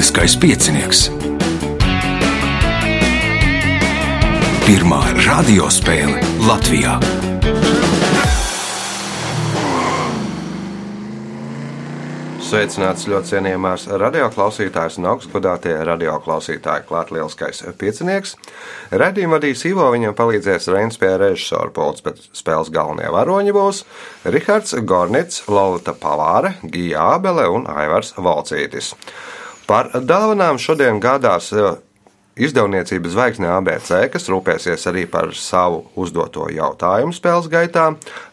Lieliskais piecinieks. Pirmā radiospēle Latvijā. Sveicināts ļoti cienījamās radioklausītājas un augstgadātie radioklausītāji. Klāt lielskais piecinieks. Radījumu vadīs Ivo, viņam palīdzēs Reins pie režisora pults, bet spēles galvenie varoņi būs Rihards Gornits, Lolita Pavāre, Gija Ābele un Aivars Valcītis. Par dāvanām šodien gādās Izdevniecības zvaigzne ABC, kas rūpēsies arī par savu uzdoto jautājumu spēles gaitā,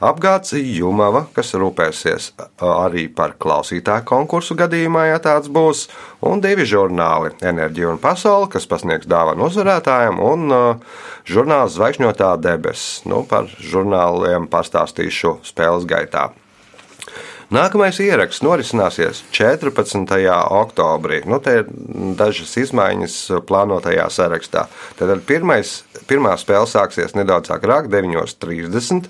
apgāds Jumava, kas rūpēsies arī par klausītāju konkursu gadījumā, ja tāds būs, un divi žurnāli - Enerģija un Pasaule, kas pasniegs dāvanu uzvarētājiem, un uh, žurnāls Zvaigžņotā debesis. Nu, par žurnāliem pastāstīšu spēles gaitā. Nākamais ieraksts norisināsies 14. oktobrī. Nu, te ir dažas izmaiņas plānotajā sarakstā. Tad pirmais, pirmā spēle sāksies nedaudz agrāk, 9.30.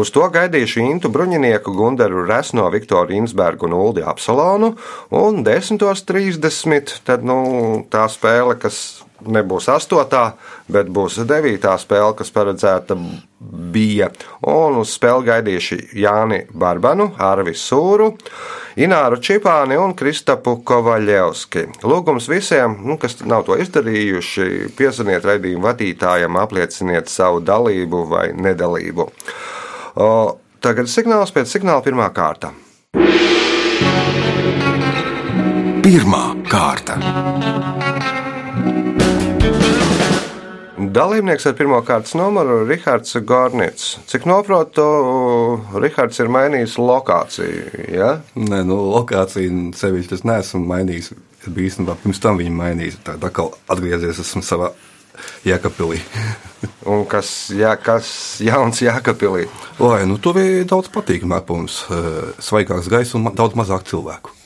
Uz to gaidīšu Intu Bruņinieku, Gundaru Resno, Viktoru Insbergu un Uldi Apsalonu. Un 10.30. tad nu, tā spēle, kas nebūs astotā, bet būs devītā spēle, kas paredzēta bija. Un uz spēli gaidījuši Jāni Barbanu, Arvis Sūru, Ināru Čipāni un Kristapu Kovaļevski. Lūgums visiem, nu, kas nav to izdarījuši, piezvaniet raidījumu vadītājam, aplieciniet savu dalību vai nedalību. O, tagad signāls pēc signāla pirmā kārta. Pirmā kārta. Dalībnieks ar pirmā kārtas numuru ir Rahards Gornits. Cik noprotu, Rahards ir mainījis lokāciju. Ja? Nē, nu, lokāciju sevišķi es neesmu mainījis. Es biju īstenībā pirms tam viņu mainījis. Tā kā atgriezies esmu savā Jēkabpilī. Un kas, jā, kas jauns Jēkabpilī? Lai, nu, tur bija daudz patīkamāk mums, svaigāks gaiss un daudz mazāk cilvēku.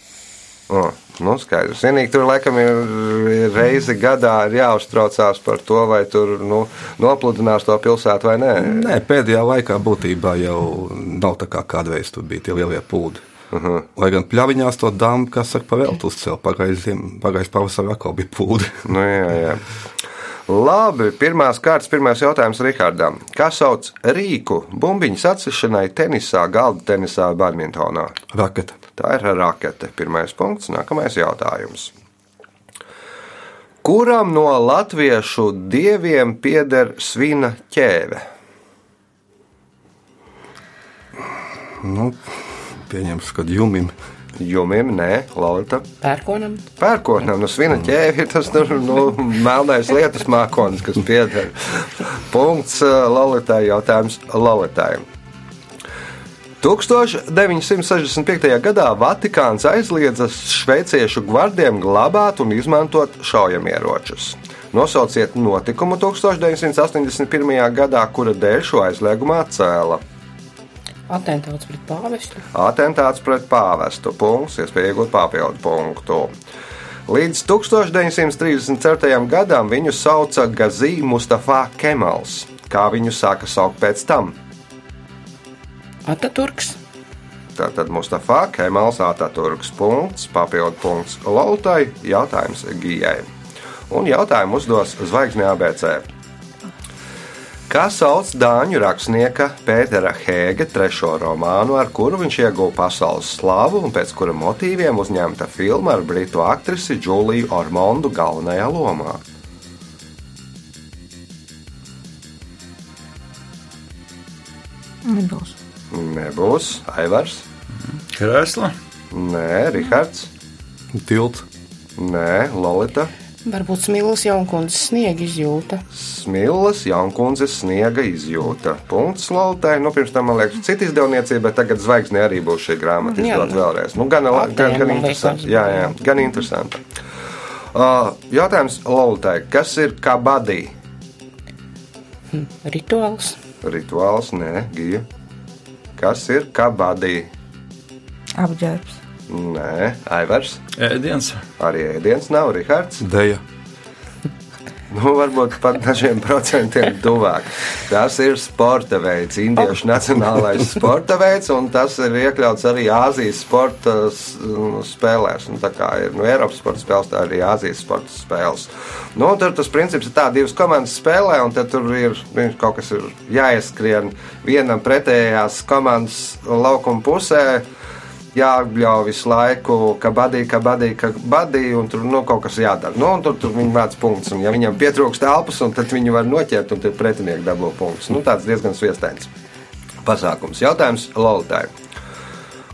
Oh, nu skaidrs. Vienīgi tur laikam ir reizi gadā ir jāuztraucās par to, vai tur nu, nopludinās to pilsētu vai nē. Nē, pēdējā laikā būtībā jau nav tā kā kādreiz tur bija tie lielie pūdi. Uh -huh. Lai gan pļaviņās to dāmu, kas ar pavēltu uzcēla, pagājis pavasarī atkal bija pūdi. nu, jā, jā. Labi, pirmās kārtas, pirmais jautājums Rihardam. Kā sauc rīku bumbiņu sacišanai tenisā, galda tenisā, badmintonā? Raketa. Tā ir rakete. Pirmais punkts, nākamais jautājums. Kuram no latviešu dieviem pieder svina ķēve? Nu, pieņemšu, ka jumim. Jumim, nē, Laurita. Pērkonam. Pērkonam, nu svina ķēvi ir tas tur, nu, melnais lietus mākonis, kas pieder. Punkts Lauritai, jautājums Lauritai. 1965. gadā Vatikāns aizliedza šveiciešu gvardiem glabāt un izmantot šaujamieročus. Nosauciet notikumu 1981. gadā, kura dēļ šo aizliegumu atcēla. Atentāts pret pāvestu. Atentāts pret pāvestu. Punkts, iespēja iegūt papildu punktu. Līdz 1934. gadam viņu sauca Gazī Mustafa Kemals. Kā viņu sāka saukt pēc tam? Ataturks. Tātad Mustafa Kemals Ataturks. Punkts, papildu punkts Lautai, jautājums Gijai. Un jautājumu uzdos Zvaigzne ABC. Kā sauc dāņu rakstnieka Pētera Hēga trešo romānu, ar kuru viņš ieguva pasaules slavu un pēc kura motīviem uzņemta filma ar britu aktrisi Džuliju Ormondu galvenajā lomā? Nebūs. Nebūs Aivars, Krēsla, Nē, Rihards, Tilts. Nē, Lolita, Varbūt Smilus jaunkundzes sniega izjūta. Smillas, Jaunkundzes sniega izjūta. Punkts Lolitai. Nu, pirms tam, man liekas, cita izdevniecība, bet tagad zvaigznē arī būs šī grāmata Jā, izdot nu, vēlreiz. Nu, gan, gan, gan man interesanti. Jā, jā, gan interesanti. Uh, jautājums Lolitai. Kas ir kabadī? Rituāls. Rituāls, nē, gija. Kas ir kabadī? Apģērbs. Nē, Aivars. ēdiens, Arī ēdiens nav Rihards. Deja. Nu, varbūt pat dažiem procentiem tuvāk. Tas ir sporta veids, Indiešu nacionālais sporta veids, un tas ir iekļauts arī Āzijas sporta s- spēlēs. Un tā kā ir nu, Eiropas sporta spēles, tā arī Āzijas sporta spēles. Nu, tur tas princips ir tā, divas komandas spēlē, un tad tur ir nu, kaut kas ir jāieskrien vienam pretējās komandas laukuma pusē jābļauj visu laiku, ka badīja, ka badīja, ka badīja, un tur nu, kaut kas jādara. Nu, tur, tur viņi vāc punktus, un ja viņam pietrūkst elpas, un tad viņi var noķert, un tad pretinieki dabū punktus. Nu, tāds diezgan sviestains pasākums. Jautājums Lolitai.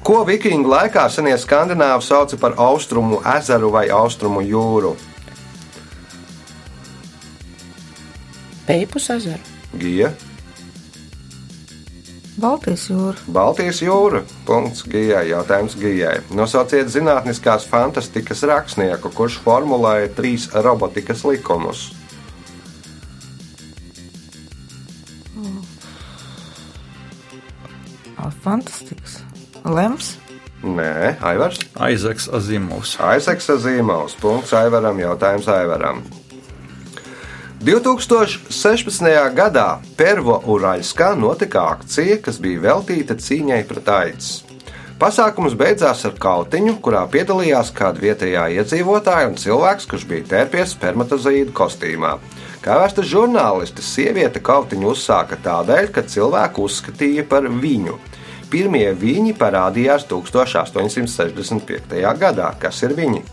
Ko vikingu laikā senie skandināvi sauca par austrumu ezeru vai austrumu jūru? Peipus ezeru. Gija, Baltijas jūra. Baltijas jūra. Punkts Gijai. Jautājums Gijai. Nosauciet zinātniskās fantastikas rakstnieku, kurš formulēja trīs robotikas likumus. Ā, Fantastisks. Lems. Nē, Aivars. Aizeks Azimovs. Aizeksa zīmols. Punkts Aivaram. Jautājums Aivaram. 2016. gadā Pervo Uraļskā notika akcija, kas bija veltīta cīņai pret aids. Pasākums beidzās ar kautiņu, kurā piedalījās kāda vietējā iedzīvotāja un cilvēks, kurš bija tērpies spermatozīdu kostīmā. Kā vēsta žurnālisti, sieviete kautiņu uzsāka tādēļ, ka cilvēku uzskatīja par viņu. Pirmie viņi parādījās 1865. gadā. Kas ir viņi?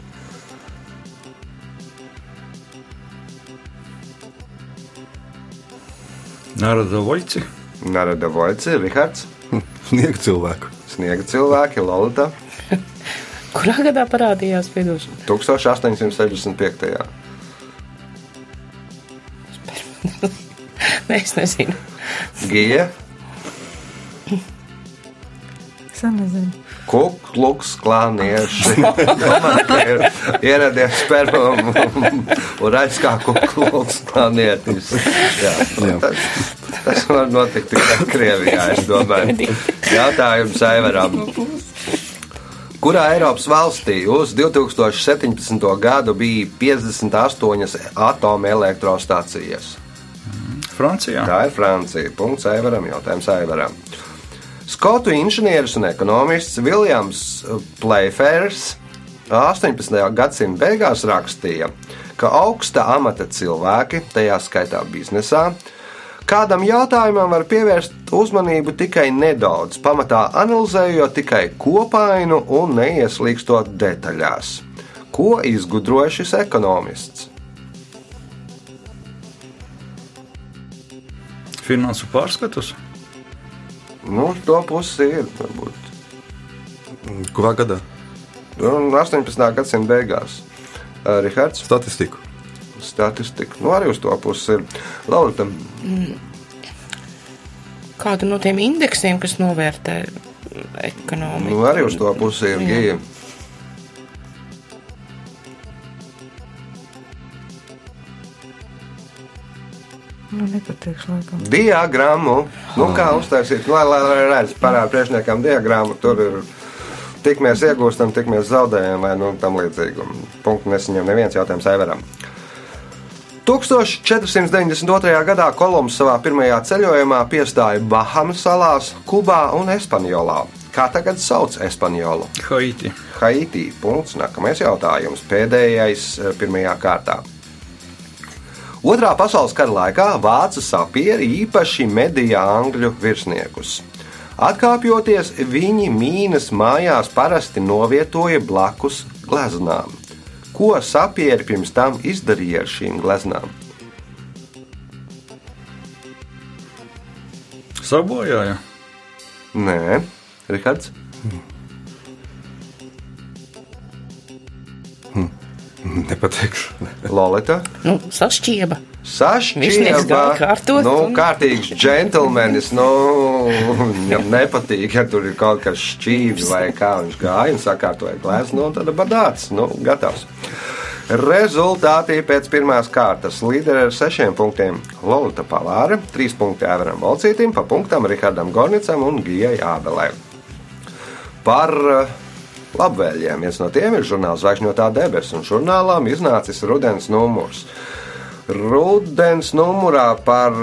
Narada Voļci. Narada Voice, Rihards, Sniegt cilvēku. Sniega cilvēki, Lorita, Kurā gadā parādījās piedošana? 1865. Nē, es nezinu. Gija, Es nezinu. Kukluks, klānieši. ir ieradies permam un redz kā kukluks, klānietis. Jā, Jā. tas, tas var notikt tikai Krievijā, es domāju. Jautājums Aivaram. Kurā Eiropas valstī uz 2017. gadu bija 58 atomelektrostacijas? Francijā. Tā ir Francija. Punkts Aivaram. Jautājums Aivaram. Skotu inženieris un ekonomists Viljams Playfairs 18. gadsimta beigās rakstīja, ka augsta amata cilvēki, tajā skaitā biznesā, kādam jautājumam var pievērst uzmanību tikai nedaudz, pamatā analizējot tikai kopainu un neieslīgstot detaļās. Ko izgudroja šis ekonomists? Finansu pārskatus. Nu, to pusi ir varbūt. Kurā gadā? Un 18. gadsimta beigās. Rihards, Statistiku. statistika. Nu, arī uz to pusi ir. Laurita, Kādu no tiem indeksiem, kas novērtē ekonomiku? nu, arī uz to pusi ir Jā. Diagrammu. Nu, kā uztaisīt, lai, lai, lai redz parādu priekšniekam diagrammu, tur ir. Tik mēs iegūstam, tik mēs zaudējam, vai nu, tam līdzīgi. Un Punktu nesaņem neviens jautājums Aivaram. 1492. gadā Kolumbs savā pirmajā ceļojumā piestāja Bahamas salās, Kubā un Espanjolā. Kā tagad sauc Espanjolu? Haiti. Haiti. Punkts. Nākamais jautājums. Pēdējais eh, pirmajā kārtā. Otrā pasaules kara laikā vācu sapieri īpaši medīja angļu virsniekus. Atkāpjoties, viņi mīnas mājās parasti novietoja blakus gleznām. Ko sapieri pirms tam izdarīja ar šīm gleznām? Sabojāja. Nē, Rihards. Nepateikšu. Lolita. Nu, sašķieba. Sašķieba, kārtot nu, un- kārtīgs džentlmenis, nu, viņam nepatīk, ja tur ir kaut kas šķīvi vai kā viņš gāja un sakārtoja glēzi, nu, tad badāts, nu, gatavs. Rezultāti pēc pirmās kārtas līderi ar sešiem punktiem Lolita Palāra, trīs punkti Everam Volcītim, pa punktam Rihardam Gornicam un Gijai Ābelē. Par uh, labvēlīgiem viens no tiem ir žurnāls Zvaigžņotā debesis, un žurnālām iznācis rudens numurs. Rudens numurā par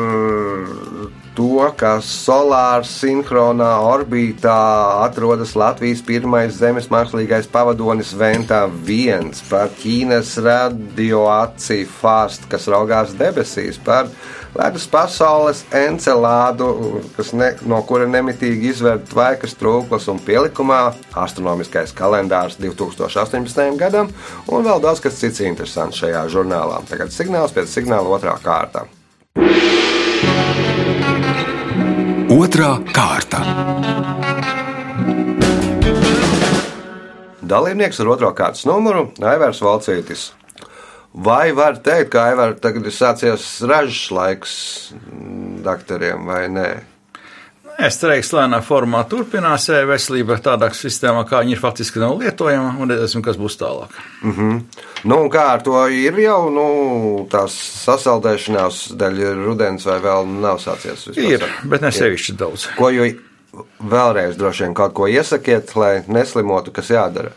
to, ka solārs sinhronā orbītā atrodas Latvijas pirmais zemes mākslīgais pavadonis Ventā 1, par Ķīnas radioakciju fāstu, kas raugās debesīs, par ledus pasaules encelādu, kas ne, no kura nemitīgi izver tvaikas trūklas un pielikumā astronomiskais kalendārs 2018. gadam, un vēl daudz kas cits interesants šajā žurnālā. Tagad signāls pēc signāla otrā kārta. Otra kārta. Dalībnieks ar otro kārtas numuru - Aivārs Valcītis. Vai var teikt, ka Aivārs tagad ir sācies ražas laiks mm, doktoriem vai nē? Es teiktu, lēnā formā turpinās e-veselība tādā sistēmā, kā viņa ir faktiski nav lietojama, un redzēsim, kas būs tālāk. Nu, un kā ar to ir jau nu, tās sasaldēšanās ir rudens vai vēl nav sācies? vispār? Ir, bet ne sevišķi daudz. Ko jau vēlreiz droši vien kaut ko iesakiet, lai neslimotu, kas jādara?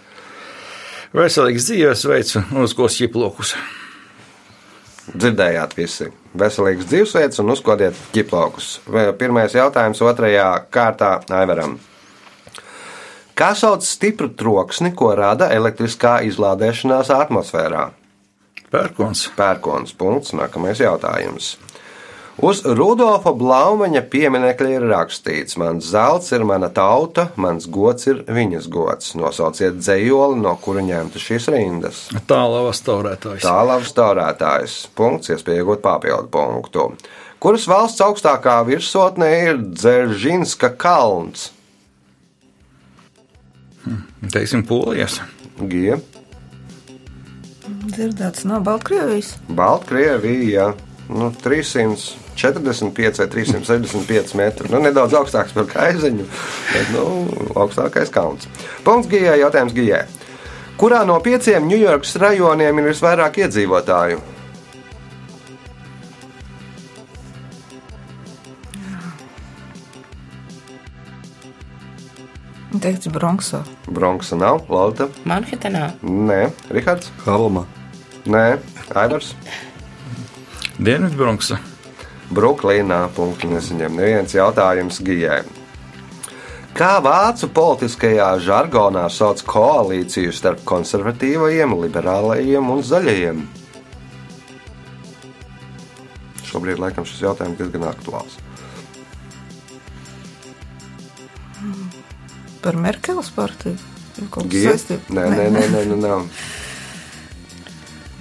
Veselīgs dzīvesveids un uzkos ķiplokus. Dzirdējāt visi. Veselīgs dzīvesveids un uzkodiet ķiplokus. Pirmais jautājums otrajā kārtā Aivaram. Kā sauc stipru troksni, ko rada elektriskā izlādēšanās atmosfērā? Pērkons. Pērkons. Punkts. Nākamais jautājums. Uz Rudolfa Blaumaņa pieminiekļa ir rakstīts: Mans zelts ir mana tauta, mans gods ir viņas gods. Nosauciet dzējoli, no kura ņemta šīs rindas. Tālākais taurētājs. Tālāks taurētājs. Punkts, iespēja iegūt papildu punktu. Kuras valsts augstākā virsotnē ir Dzeržinska kalns? Teiksim, polijas. Gija, Dzirdēts no Baltkrievijas. Baltkrievija, nu, 345 vai 365 metri. Nu, nedaudz augstāks par kaiziņu, bet nu, augstākais kalns. Punkts Gijai, jautājums Gijai. Kurā no pieciem Ņujorkas rajoniem ir visvairāk iedzīvotāju? Teikts Bronksā. Bronksa nav, Lauta. Manhetenā. Nē, Rihards. Halma. Nē, Aivars. Dienvidbronksa. Brooklinā. Punktu nesaņem neviens jautājums Gijai. Kā vācu politiskajā žargonā sauc koalīciju starp konservatīvajiem, liberālajiem un zaļajiem? Šobrīd laikam šis jautājums diezgan aktuāls. Par Merkeles partiju. Nē, nē, nē, nē, nē, nē.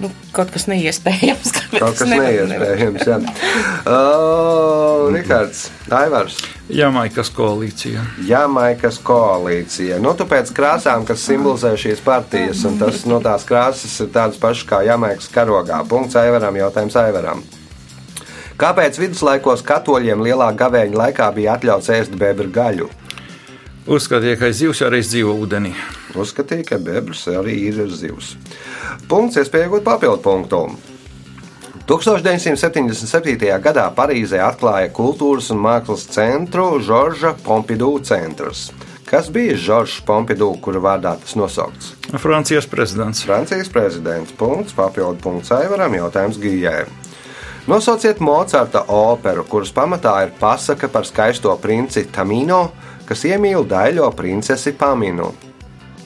Nu, kaut kas neiespējams. kāpēc Kaut kas neiespējams. jā. Uh, Rikārds, Aivars. Jamaikas koalīcija. Jamaikas koalīcija. Nu, tu pēc krāsām, kas simbolizē šīs partijas, un tas no tās krāsas ir tādas pašas kā Jamaikas karogā. Punkts Aivaram, jautājums Aivaram. Kāpēc viduslaikos katoļiem lielā gavēņa laikā bija atļauts ēst bebru gaļu? Uzskatīja, ka zivs arī dzīvo ūdenī. Uzskatīja, ka bebrs arī ir zivs. Punkts, iespēja iegūt papildu punktu. 1977. gadā Parīzē atklāja kultūras un mākslas centru Žorža Pompidou centrs. Kas bija Žoržs Pompidou, kura vārdā tas nosaukts? Francijas prezidents. Francijas prezidents. Punkts, papildu punkts Aivaram, jautājums Gijai. Nosauciet Mocarta operu, kuras pamatā ir pasaka par skaisto princi Tamino, kas iemīl daļo princesi Paminu.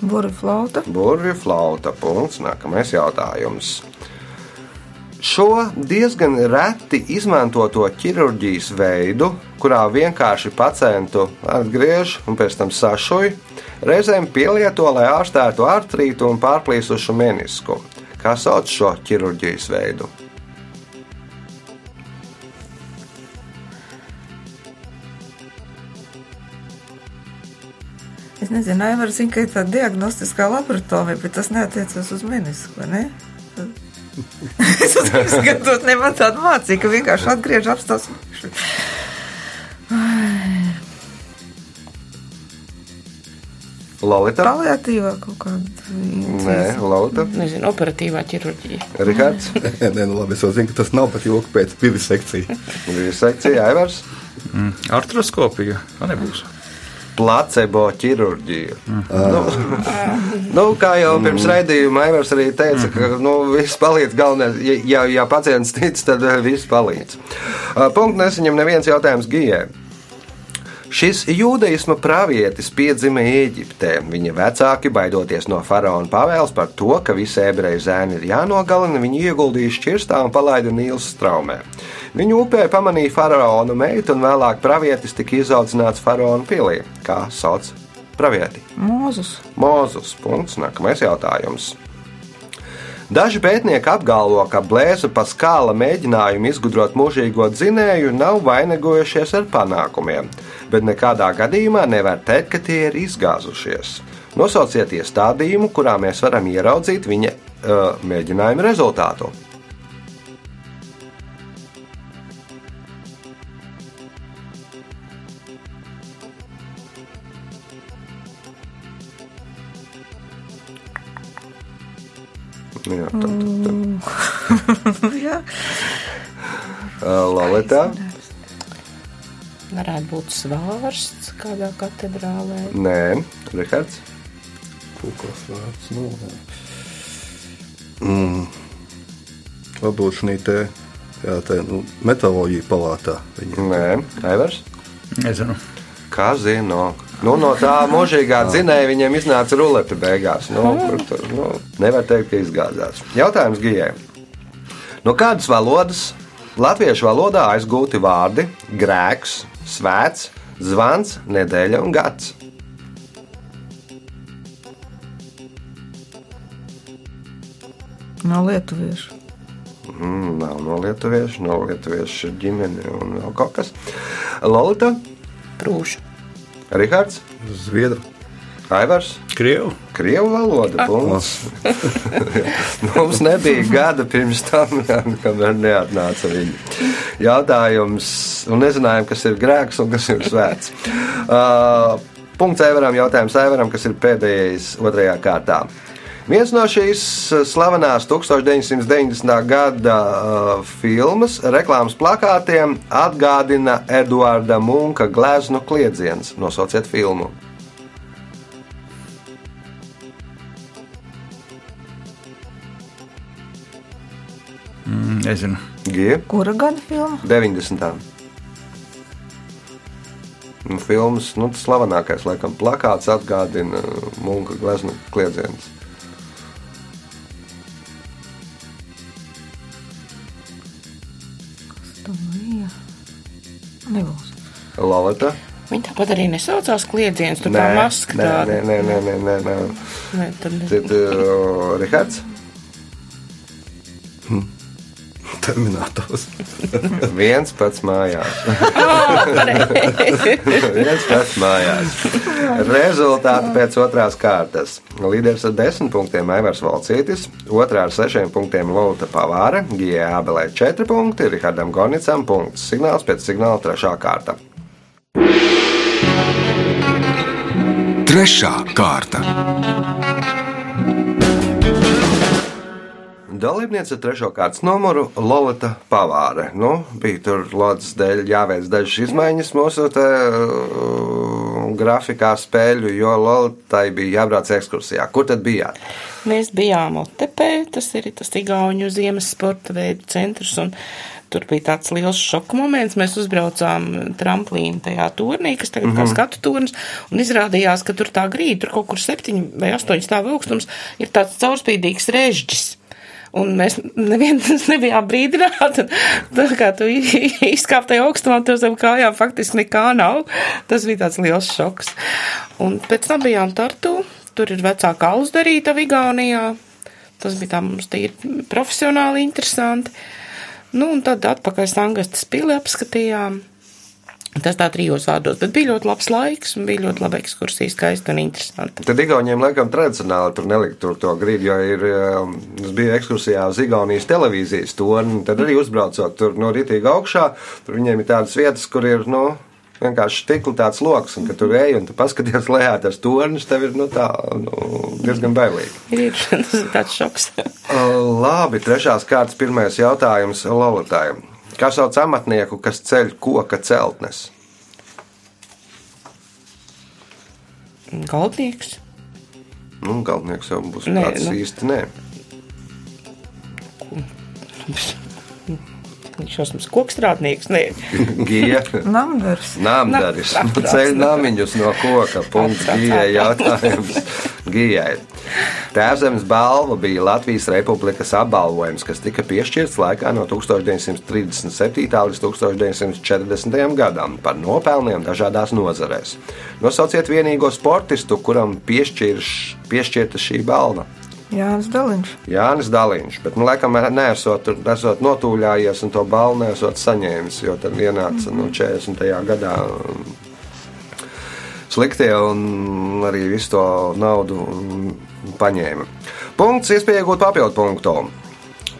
Burbuļu flauta. Burvju flauta. Punkts. Nākamais jautājums. Šo diezgan reti izmantoto ķirurģijas veidu, kurā vienkārši pacientu atgriež un pēc tam sašuj, reizēm pielieto, lai ārstētu artrītu un pārplīsušu menisku. Kā sauc šo ķirurģijas veidu? Es nezinu, Aivar zina, ka ir tāda diagnostiskā laboratorija, bet tas neatiecas uz menisku, vai ne? es skatos, ne man tāda mācīja, ka vienkārši atgriež apstās. Lolita? Paliatīvā kaut kāda. Nē, Lolita. Nezinu, operatīvā ķirurģija. Rihards. Nē, nu labi, es jau zinu, ka tas nav pat joks pēc vivisekcija. Bija sekcija, Aivars. Artroskopija. Tā nebūs. Placebo ķirurģija. Nu, nu, kā jau pirms raidījuma Aivars arī teica, ka nu, viss palīdz. Galvenais, ja, ja, pacients tic, tad eh, viss palīdz. Uh, Punkts nesaņem neviens jautājums Gijai. Šis jūdaisma pravietis piedzima Eģiptē. Viņa vecāki, baidoties no faraona pavēles par to, ka visi ebreju zēni ir jānogalina, viņu ieguldīja šķirstā un palaida Nīlas straumē. Viņu upē pamanīja faraona meitu, un vēlāk pravietis tika izaudzināts faraona pilī. Kā sauc pravieti? Mūzus. Mūzus. Punkts. Nākamais jautājums. Daži pētnieki apgalvo, ka blēza paskāla mēģinājumi izgudrot mūžīgo dzinēju nav vainagojušies ar panākumiem, bet nekādā gadījumā nevar teikt, ka tie ir izgāzušies. Nosauciet iestādījumu, kurā mēs varam ieraudzīt viņa uh, mēģinājuma rezultātu. Jā, tā, tā, tā. Jā. Lolita? Varētu būt svārsts kādā katedrālē. Nē, Rihards. Pūkos vārds. Nu, mm. Varbūt šī te, jā, te nu, metāloģija palātā. Viņa. Nē, Aivars. Nezinu. Kā zinu? Nu, no tā mūžīgā dzinēja viņiem iznāca rulete beigās. Nu, kur tur, nu, nevar teikt, ka izgāzās. Jautājums Gijai. No kādas valodas latviešu valodā aizgūti vārdi grēks, svēts, zvans, nedēļa un gads? Nav lietuviešu. Mm, nav no lietuviešu, no lietuviešu ģimene un vēl kaut kas. Lolita, Prūša. Rihards, Zviedru. Aivars. Krievu. Krievu valoda. punkts. Mums nebija gada pirms tam, kamēr neatnāca viņa. Jautājums, un nezinājām, kas ir grēks un kas ir svēts. Uh, punkts Aivaram, jautājums Aivaram, kas ir pēdējais otrajā kārtā. Viens no šīs slavenās 1990. gada uh, filmas reklāmas plakātiem atgādina Eduarda Munka gleznu kliedziens. Nosauciet filmu. Mm, Nezinu. Gija. Kura gada filma? 90. Nu, filmas, nu, tas slavenākais, laikam, plakāts atgādina Munka gleznu kliedzienus. Nebūs. Laleta? Viņa tāpat arī nesaucās kliedziens, tur tā maska nē, nē, nē, nē, nē, nē. Nē, tad ne. Tad, uh, Rihards? Terminators. Viens pats mājās. Viens pats mājās. Rezultāti pēc otrās kārtas. Līderis ar desmit punktiem Aivars Valcītis, otrā ar sešiem punktiem Lota Pavāra, Gijai Abelē četri punkti, Rihardam Gornicam punkts. Signāls pēc signāla trešā kārta. Trešā kārta. Dalībniece ar trešo kārtas numuru Lorita Pavāre. Nu, bija tur lodziņas dēļ jāveic dažas izmaiņas mūsu te, uh, grafikā spēļu, jo Loritai bija jābrauc ekskursijā. Kur tad bijāt? Mēs bijām Otepē, tas ir tas Igauņu ziemas sporta veidu centrs, un tur bija tāds liels šoka moments. Mēs uzbraucām tramplīnu tajā turnī, kas tagad mm -hmm. kā skatu turns, un izrādījās, ka tur tā grīda, tur kaut kur septiņi vai astoņi stāv augstums, ir tāds caurspīdīgs režģis. Un mēs neviens nebijām brīdināti. Tā kā tu izkāp tajā augstumā, tev zem kājām faktiski nekā nav. Tas bija tāds liels šoks. Un pēc tam bijām Tartu. Tur ir vecākā uzdarīta Igaunijā. Tas bija tā mums tīri profesionāli interesanti. Nu, un tad atpakaļ Sangastas pili apskatījām. Tas tā trijos vārdos, bet bija ļoti labs laiks un bija ļoti laba ekskursija, skaista un interesanta. Tad Igauniem laikam tradicionāli tur nelikt tur to grīdu, jo ir, um, es biju ekskursijā uz Igaunijas televīzijas torni, tad arī uzbraucot tur no ritīgi augšā, tur viņiem ir tādas vietas, kur ir, nu, vienkārši stikli tāds lokus, un kad tur ej un tu paskaties lejā tas tornis, tev ir, nu, tā, nu, diezgan bailīgi. Ir tas ir tāds šoks. Labi, trešās kārtas pirmais jautājums Lolitai. Kā sauc amatnieku, kas ceļ koka celtnes? Galdnieks. Nu, galvenais jau būs Nē, kāds nu. īsti nē. Viņš jau mums kokstrādnieks. Nē, Gija. Namdars. Nāmdaris. Na- Nu, ceļ namiņus no koka. Punkts Gijai jautājums. Gijai. Tēvzemes balva bija Latvijas Republikas apbalvojums, kas tika piešķirts laikā no 1937. līdz 1940. gadam par nopelniem dažādās nozarēs. Nosauciet vienīgo sportistu, kuram piešķirta šī balva. Jānis Daliņš. Jānis Daliņš, bet, nu, laikam, nesot, nesot notūļājies un to balvu nesot saņēmis, jo tad ienāca nu, 40. gadā um, sliktie un arī visu to naudu paņēma. Punkts, iespēja iegūt papildu punktu.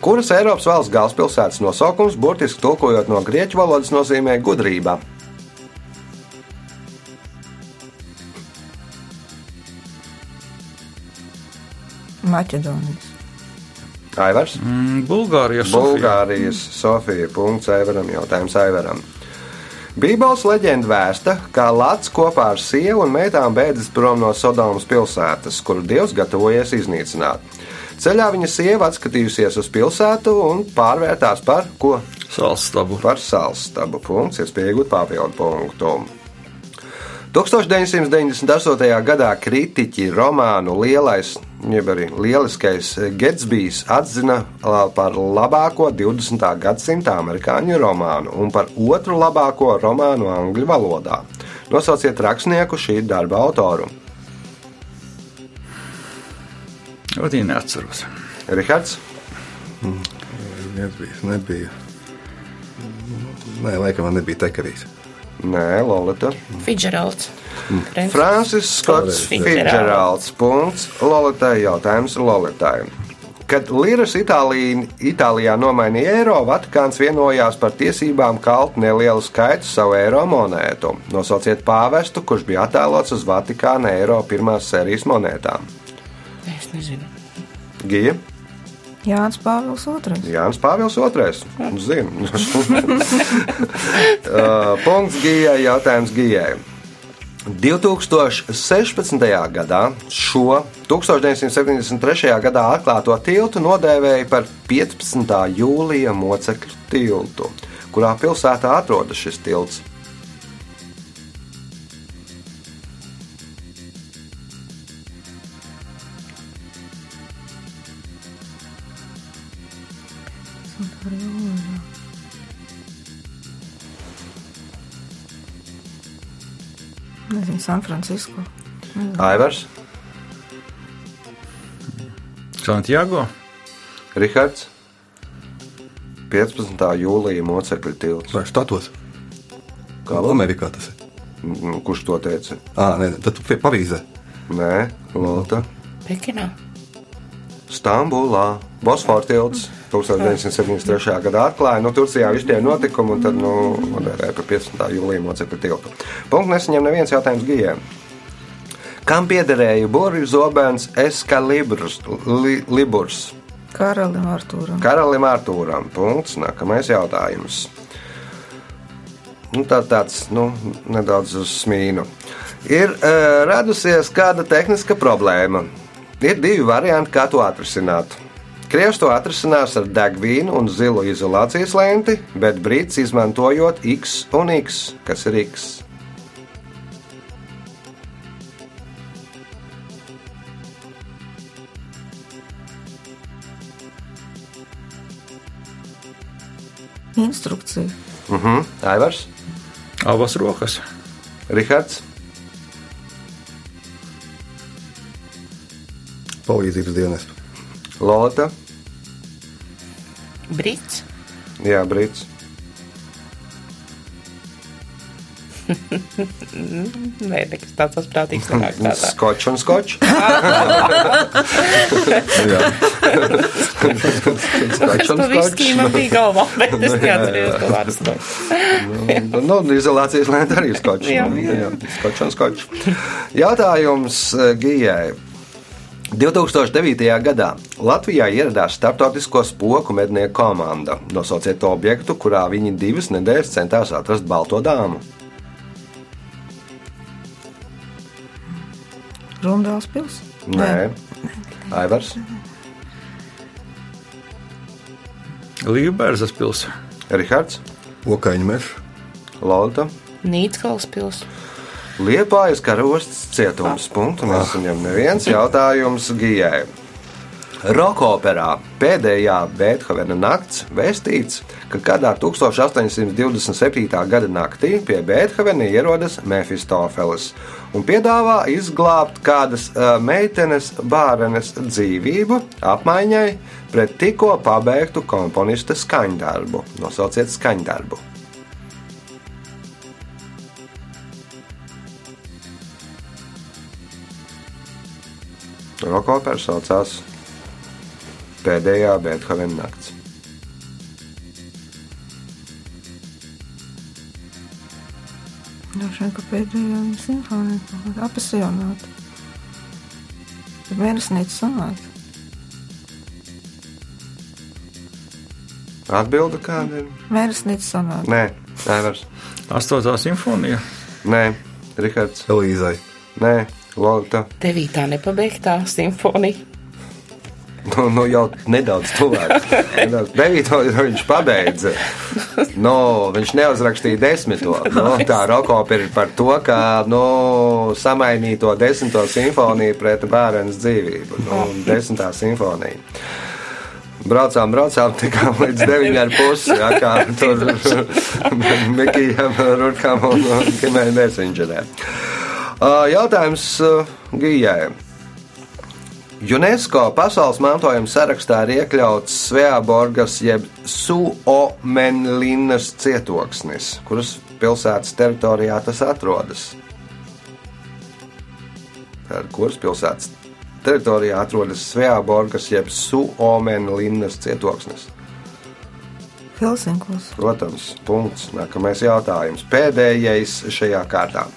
Kuras Eiropas valsts galvaspilsētas nosaukums, burtiski tulkojot no grieķu valodas, nozīmē gudrība? Maķedonijas. Aivars? Mm, Bulgārija, Sofija. Bulgārijas Sofija. Punkts Aivaram. Jautājums Aivaram. Bībeles leģenda vēsta, ka Lats kopā ar sievu un meitām bēdzas prom no Sodomas pilsētas, kuru dievs gatavojies iznīcināt. Ceļā viņa sieva atskatījusies uz pilsētu un pārvērtās par ko? Salstabu. Par salstabu. Punkts, iespēja iegūt papildu punktu. 1998. gadā kritiķi romānu Lielais, jeb arī Lieliskais Getsbijs atzina par labāko 20. gadsimta amerikāņu romānu un par otru labāko romānu angļu valodā. Nosauciet rakstnieku šī darba autoru. Viņa neatceros. Rihards, Nebija. nebija. Nē, laikam man nebija tekarīs. Nē, Lolita. Fidžeralds. Francis Skots. Fitzgeralds. Punkts. Lolitai jautājums Lolitai. Kad Līras Itālija, Itālijā nomainīja eiro, Vatikāns vienojās par tiesībām kalt nelielu skaitu savu eiro monētu. Nosauciet pāvestu, kurš bija attēlots uz Vatikāna eiro pirmās sērijas monētām. Es nezinu. Gija, Jānis Pāvils II. Jānis Pāvils II. Zinu. Uh, Punkts Gijai, jautājums Gijai. 2016. gadā šo 1973. gadā atklāto tiltu nodēvēja par 15. jūlija mocekļu tiltu. Kurā pilsētā atrodas šis tilts? San Francisco. Aivars, Santiago. Rihards, 15. jūlija mocekļu tilts. Vai štatos? Kā Kā Amerikā tas ir? Nu, Kurš to teica? Ah, nē, tad tu pie Parīzē. Nē, Lota. Pekinā. Stambulā, Bosforā tilts 1973. gadā atklāja. Nu, Turcijā viss tie notikumi, un tad nu, par 15. jūlijā mocekļu tiltu. Punkts nesaņem neviens jautājums Gijai. Kam piederēja burbuļu zobens Eskalibrs, li, Liburs? Karalim Artūram. Karalim Artūram. Punkts. Nākamais jautājums. Nu, tā, tāds nu, nedaudz uz smīnu. Ir uh, radusies kāda tehniska problēma. Ir divi varianti, kā to atrisināt. Krievs to atrisinās ar degvīnu un zilu izolācijas lenti, bet brīdis izmantojot X un X, kas ir X. Instrukcija. Uh -huh. Aivars, Abas rokas. Rihards, Palīdzības dienas. Lota, Brits. Jā, Brīts. Nē, nekas tāds nenāk prātā. Skočs un skočs. Es pa viskiju man bija galvā, bet es neatceros to vārdu. Nu, nu, izolācijas lēna arī ir skočs. Jā, jā. jā, Skočs un skočs. Jautājums eh, Gijai. 2009. gadā Latvijā ieradās starptautisko spoku mednieku komanda. Nosauciet to objektu, kurā viņi divas nedēļas centās atrast balto dāmu. Grunvāls pils. Nē, Aivars, Līvbērzas pilsēta. Rihards, Okaiņu mežs. Lolita. Nīckals pils. Liepājas karostas cietums. Punktu nesaņem neviens jautājums Gijai. Rokoperā pēdējā Beethovena nakts vēstīts, ka kādā 1827. gada naktī pie Beethovena ierodas Mefistofeles un piedāvā izglābt kādas meitenes bārenes dzīvību apmaiņai pret tikko pabeigtu komponista skaņdarbu. Nosauciet skaņdarbu. Rokopera saucās pēdējā Beethovena nakts. Droši vien, ka pēdējā simfonija kaut kāda apasionāta. Ir mēnesnīca sonāta. Atbilde kāda ir? Mēnesnīca sonāta. Nē, Aivars. Astotā simfonija. Nē, Rihards. Elīzai. Nē, Lorita. Devītā nepabeigtā simfonija. Nu, nu jau nedaudz tuvāk. Devīto viņš pabeidza. Nu, viņš neuzrakstīja desmito. Nu, tā rokopera ir par to, kā nu, samainīt to desmito simfoniju pret bērnu dzīvību. Nu, desmitā simfonija. Braucām, braucām, tikām līdz 9,5. Jā, kā tur Mikijam, Rurkam un Kimēn Mēsinģerē. Jautājums Gijai. UNESCO pasaules mantojuma sarakstā ir iekļauts Sveaborgas jeb Suomenlinas cietoksnis, kuras pilsētas teritorijā tas atrodas. Tad, kuras pilsētas teritorijā atrodas Sveaborgas jeb Suomenlinas cietoksnis? Helsinkos. Protams, punkts. Nākamais jautājums. Pēdējais šajā kārtā.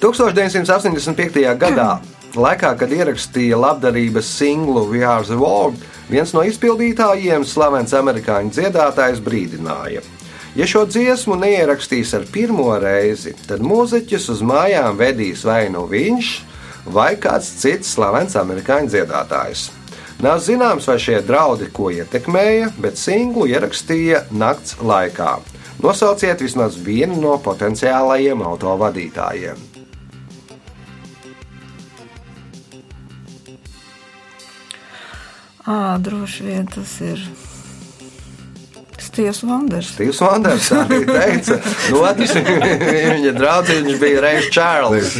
1985. gadā, laikā, kad ierakstīja labdarības singlu We Are the World, viens no izpildītājiem, slavens amerikāņu dziedātājs, brīdināja. Ja šo dziesmu neierakstīs ar pirmo reizi, tad mūziķus uz mājām vedīs vai nu viņš, vai kāds cits slavens amerikāņu dziedātājs. Nav zināms, vai šie draudi ko ietekmēja, bet singlu ierakstīja nakts laikā. Nosauciet vismaz vienu no potenciālajiem autovadītājiem. Ā, droši vien tas ir Stīvs Vanders. Stīvs Vanders arī teica, no otras viņa draugs bija Reis Čārlis.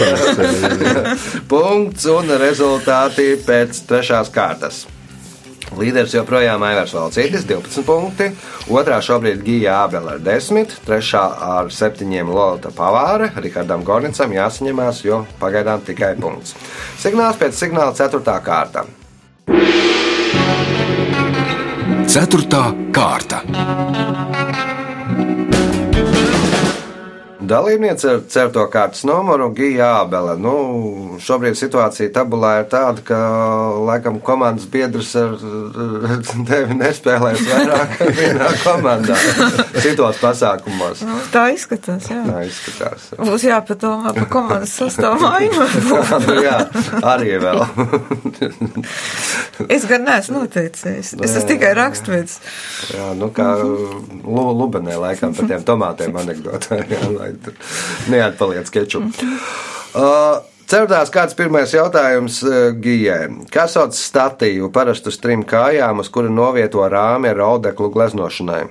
Punkts un rezultāti pēc trešās kārtas. Līderis joprojām ir Aivars Valcītis, 12 punkti. Otrā šobrīd Gija Ābela ar 10, trešā ar 7 Lorita Pavāra. Rihardam Gornicam jāsaņemās, jo pagaidām tikai punkts. Signāls pēc signāla 4. kārta. Ceturtā kārta. Dalībniece ar certo kārtas numuru Gija Ābele. Nu, šobrīd situācija tabulā ir tāda, ka laikam komandas biedrs ar tevi nespēlēs vairāk vienā komandā, citos pasākumos. Nu, tā izskatās, jā. Tā izskatās. Būs jāpadomā par komandas sastāvu maiņu. nu, jā, arī vēl. Es gan neesmu noteicējis. Es esmu tikai raksturīgs. jā, nu kā Lu- Lubenē laikam par tiem tomātiem anekdotēm, jā, lai tur neatpaliec keču. Uh, Ceturtās kāds pirmais jautājums uh, Gijai. Kā sauc statīvu parastu uz trim kājām, uz kura novieto rāmi ar audeklu gleznošanai?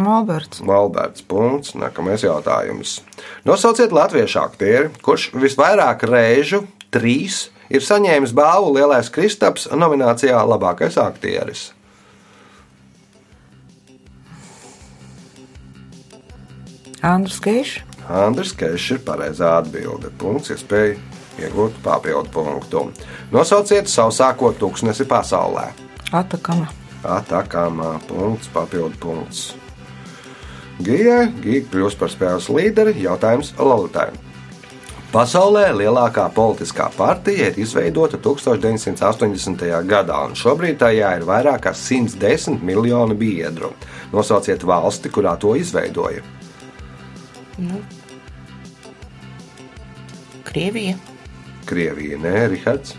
Malberts. Valberts. Punkts. Nākamais jautājums. Nosauciet latviešu aktieri, kurš visvairāk reižu, trīs, ir saņēmis balvu Lielais Kristaps nominācijā Labākais aktieris. Andrus Keišs. Andris Kešs ir pareizā atbilde. Punkts, iespēja iegūt papildu punktu. Nosauciet sausāko tūkstnesi pasaulē. Atakama. Atakāmā punkts, papildu punkts. Gija, Gija kļūst par spēles līderi. Jautājums Lalitai. Pasaulē lielākā politiskā partija ir izveidota 1980. gadā, un šobrīd tajā ir vairāk kā 110 miljoni biedru. Nosauciet valsti, kurā to izveidoja. Krievija. Krievija, nē, Rihards.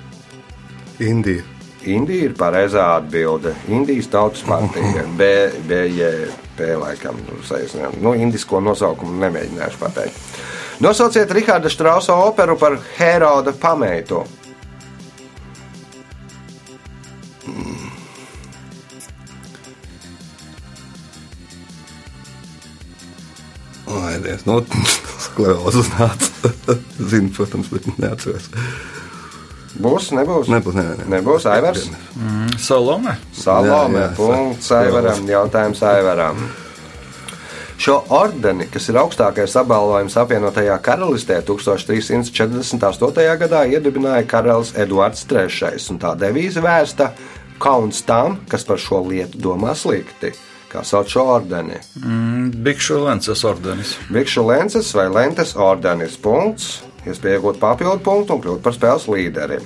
Indija. Indija ir pareizā atbilde. Indijas tautas partija, BJP, laikam, nu, saīsinājumā. nu, indisko nosaukumu nemēģināšu pateikt. Nosauciet Rahāda Strausa operu par Heroda pameitu. Ai, Dievs, nu, sklerozi uznāca. Zinu, protams, bet neatceros. Būs, nebūs? Nebūs, nē, nē. Nebūs Aivars. Salome. Salome, Jā, jā, punkts Aivaram, jautājums Aivaram. Šo ordeni, kas ir augstākais apbalvojums apvienotajā karalistē, 1348. gadā iedibināja karalis Edvards III. un Tā devīze vērsta kauns tam, kas par šo lietu domā slikti. Kā sauc šo ordeni? Bikšu Lences ordenis. Bikšu lences vai lentes ordenis punkts. Iespēja iegūt papildu punktu un kļūt par spēles līderi.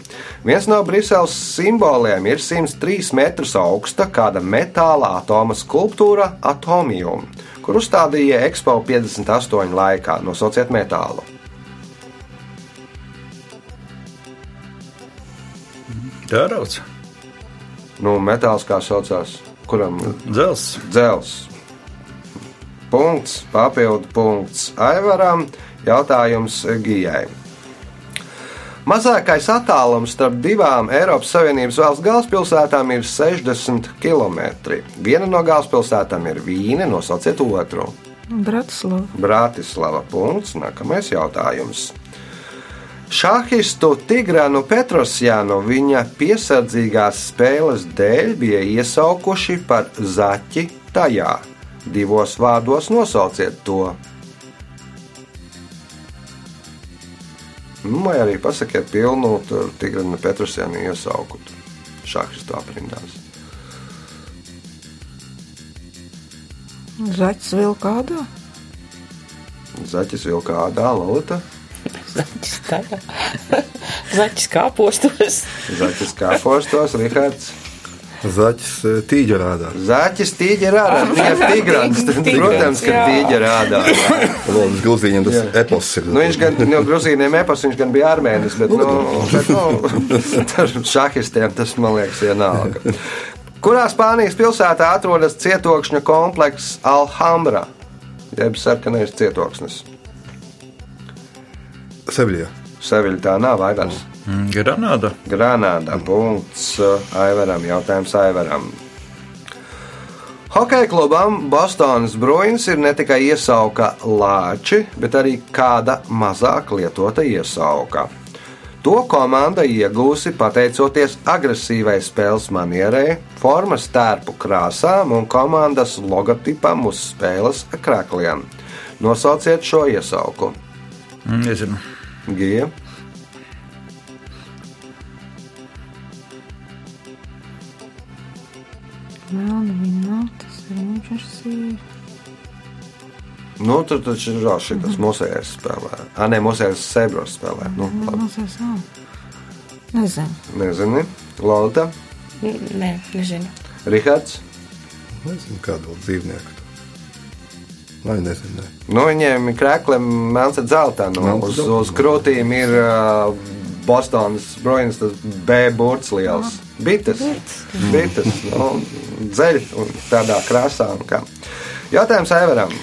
Viens no Briseles simboliem ir 103 metrus augsta kāda metāla atoma skulptūra Atomium, kur uzstādīja Expo 58 laikā. Nosauciet metālu. Tērauds. Nu, metāls kā saucās, kuram Dzels. dzels. Punkts, papildu punkts Aivaram. Jautājums Gijai. Mazākais attālums starp divām Eiropas Savienības valsts galvaspilsētām ir 60 km. Viena no galvaspilsētām ir Vīne, nosauciet otru. Bratislava. Bratislava. Punkts. Nākamais jautājums. Šahistu Tigrānu Petrosjānu viņa piesardzīgās spēles dēļ bija iesaukuši par zaķi tajā. Divos vārdos nosauciet to. Nu, vai arī pasakiet pilnu Tigrānu Petrosjānu iesaukumu šahistu aprindās. Zaķis vēl kādā? Zaķis vilka ādā, Lolita. Zaķis tajā. Zaķis kāpostos. Zaķis kā postos, Rihards. Zaķis eh, tīģa rādā. Zaķis tīģi rādā, viņam tigrants. Tigrants, Protams, ka tīģi rādā. Lūdzu, Grūzīņiem tas epos ir. Nu, viņš gan no Grūzīniem epos, viņš gan bija armēnis, bet, nu, bet nu, šahistiem tas, man liekas, vienalga. Kurā Spānijas pilsētā atrodas cietokšņa komplekss Alhambra, jeb sarkanais cietoksnis? Seviljā. Seviļa tā nav vairāk. Mm, Granāda. Granāda. Punkts uh, Aivaram. Jautājums Aivaram. Hokeja klubam Bostonas Bruins ir ne tikai iesauka lāči, bet arī kāda mazāk lietota iesauka. To komanda iegūsi pateicoties agresīvai spēles manierei, formas tērpu krāsām un komandas logotipam uz spēles krākliem. Nosauciet šo iesauku. Mm, Nezinu. Gija. Melna viņa nav, tas ir ar sīru. Nu, tur taču ir vēl šis mūsējais spēlē. Ah, nē, mūsējais sebros spēlē. Nu, labi. Mazais nav. Nezinu. Nezini. Lolita, Nē, nezinu. Rihards. Nezinu, kādu dzīvnieku. Vai nezinu. Ne. Nu, viņiem ir krēkliem melns ar dzeltā. Nu, uz, dzeltenu. uz krūtīm ir uh, Bostonas broņas, tas B burts liels. Bites. Bites. Nu, dzeļ un tādā krāsā. un kā. Jautājums Aivaram.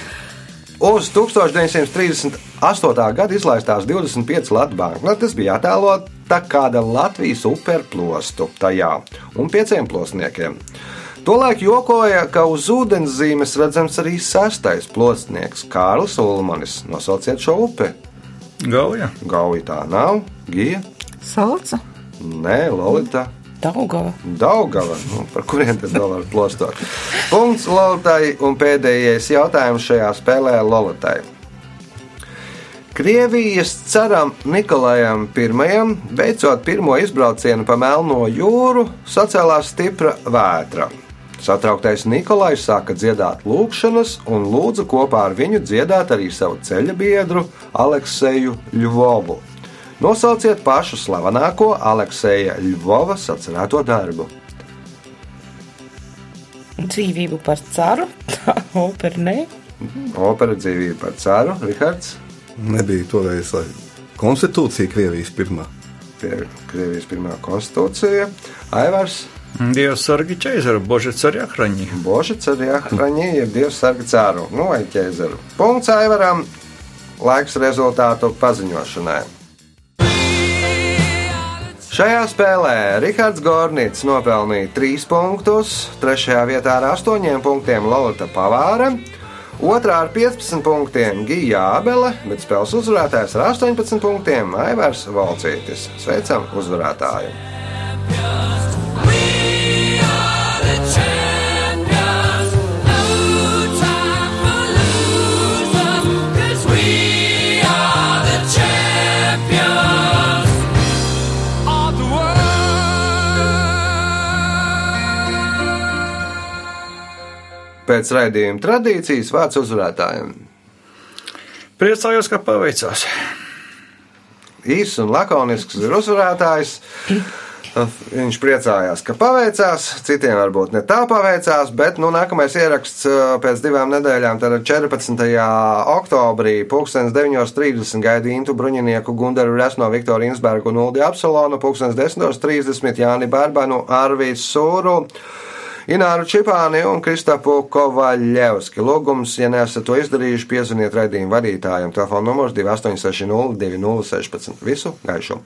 Uz 1938. gada izlaistās 25 Latvijas bankas bija attēlota kāda Latvijas upe ar plostu tajā un pieciem plosniekiem. Tolaik jokoja, ka uz ūdens zīmes redzams arī sastais plosnieks Kārlis Ulmanis. Nosauciet šo upi. Gauja. Gauja tā nav, Gija, Salca. Nē, Lolita. Daugava. Daugava, nu, par kuriem tad vēl var plostot. Punkts Lolitai un pēdējais jautājums šajā spēlē Lolitai. Krievijas caram Nikolajam I, veicot pirmo izbraucienu pa Melno jūru, sacēlās stipra vētra. Satrauktais Nikolais sāka dziedāt lūgšanas un lūdza kopā ar viņu dziedāt arī savu ceļa biedru Alekseju Ļuvovu. Nosauciet pašu slavenāko Alekseja Ļuvova sacerēto darbu. Dzīvību par caru. Tā opera nē. Opera dzīvība par ceru, Rihards. Nebija toreiz lai konstitūcija Krievijas pirmā. Krievijas pirmā konstitūcija. Aivars, Dievs sargi ķeizaru, boži cari akraņi. Boša ceļā hraņī ir Dievs sarga cēru, nu vai ķēzeru. Punkts Aivaram, laiks rezultātu paziņošanai. Šajā spēlē Rihards Gornits nopelnīja 3 punktus, 3. vietā ar 8 punktiem Lorita Pavāra, 2. ar 15 punktiem Gija Abele, bet spēles uzvarētājs ar 18 punktiem Aivars Valcītis. Sveicam uzvarētāju! Pēc raidījuma tradīcijas vārds uzvarētājiem. Priecājos, ka paveicās. Īsts un lakonisks ir uzvarētājs. Viņš priecājās, ka paveicās, citiem varbūt ne tā paveicās, bet nu, nākamais ieraksts uh, pēc divām nedēļām, tad 14. oktobrī, 19.30 gaida Intu Bruņinieku, Gundaru Resno, Viktoru Insbergu un Uldi Apsolonu, 19.30 Jāni Barbanu, Arvīs Sūru. Ināru Čipāni un Kristapu Kovaļevski. Lūgums, ja neesat to izdarījuši, piezvaniet raidījumu vadītājiem. Telefona numurs 2860 2016. Visu gaišu!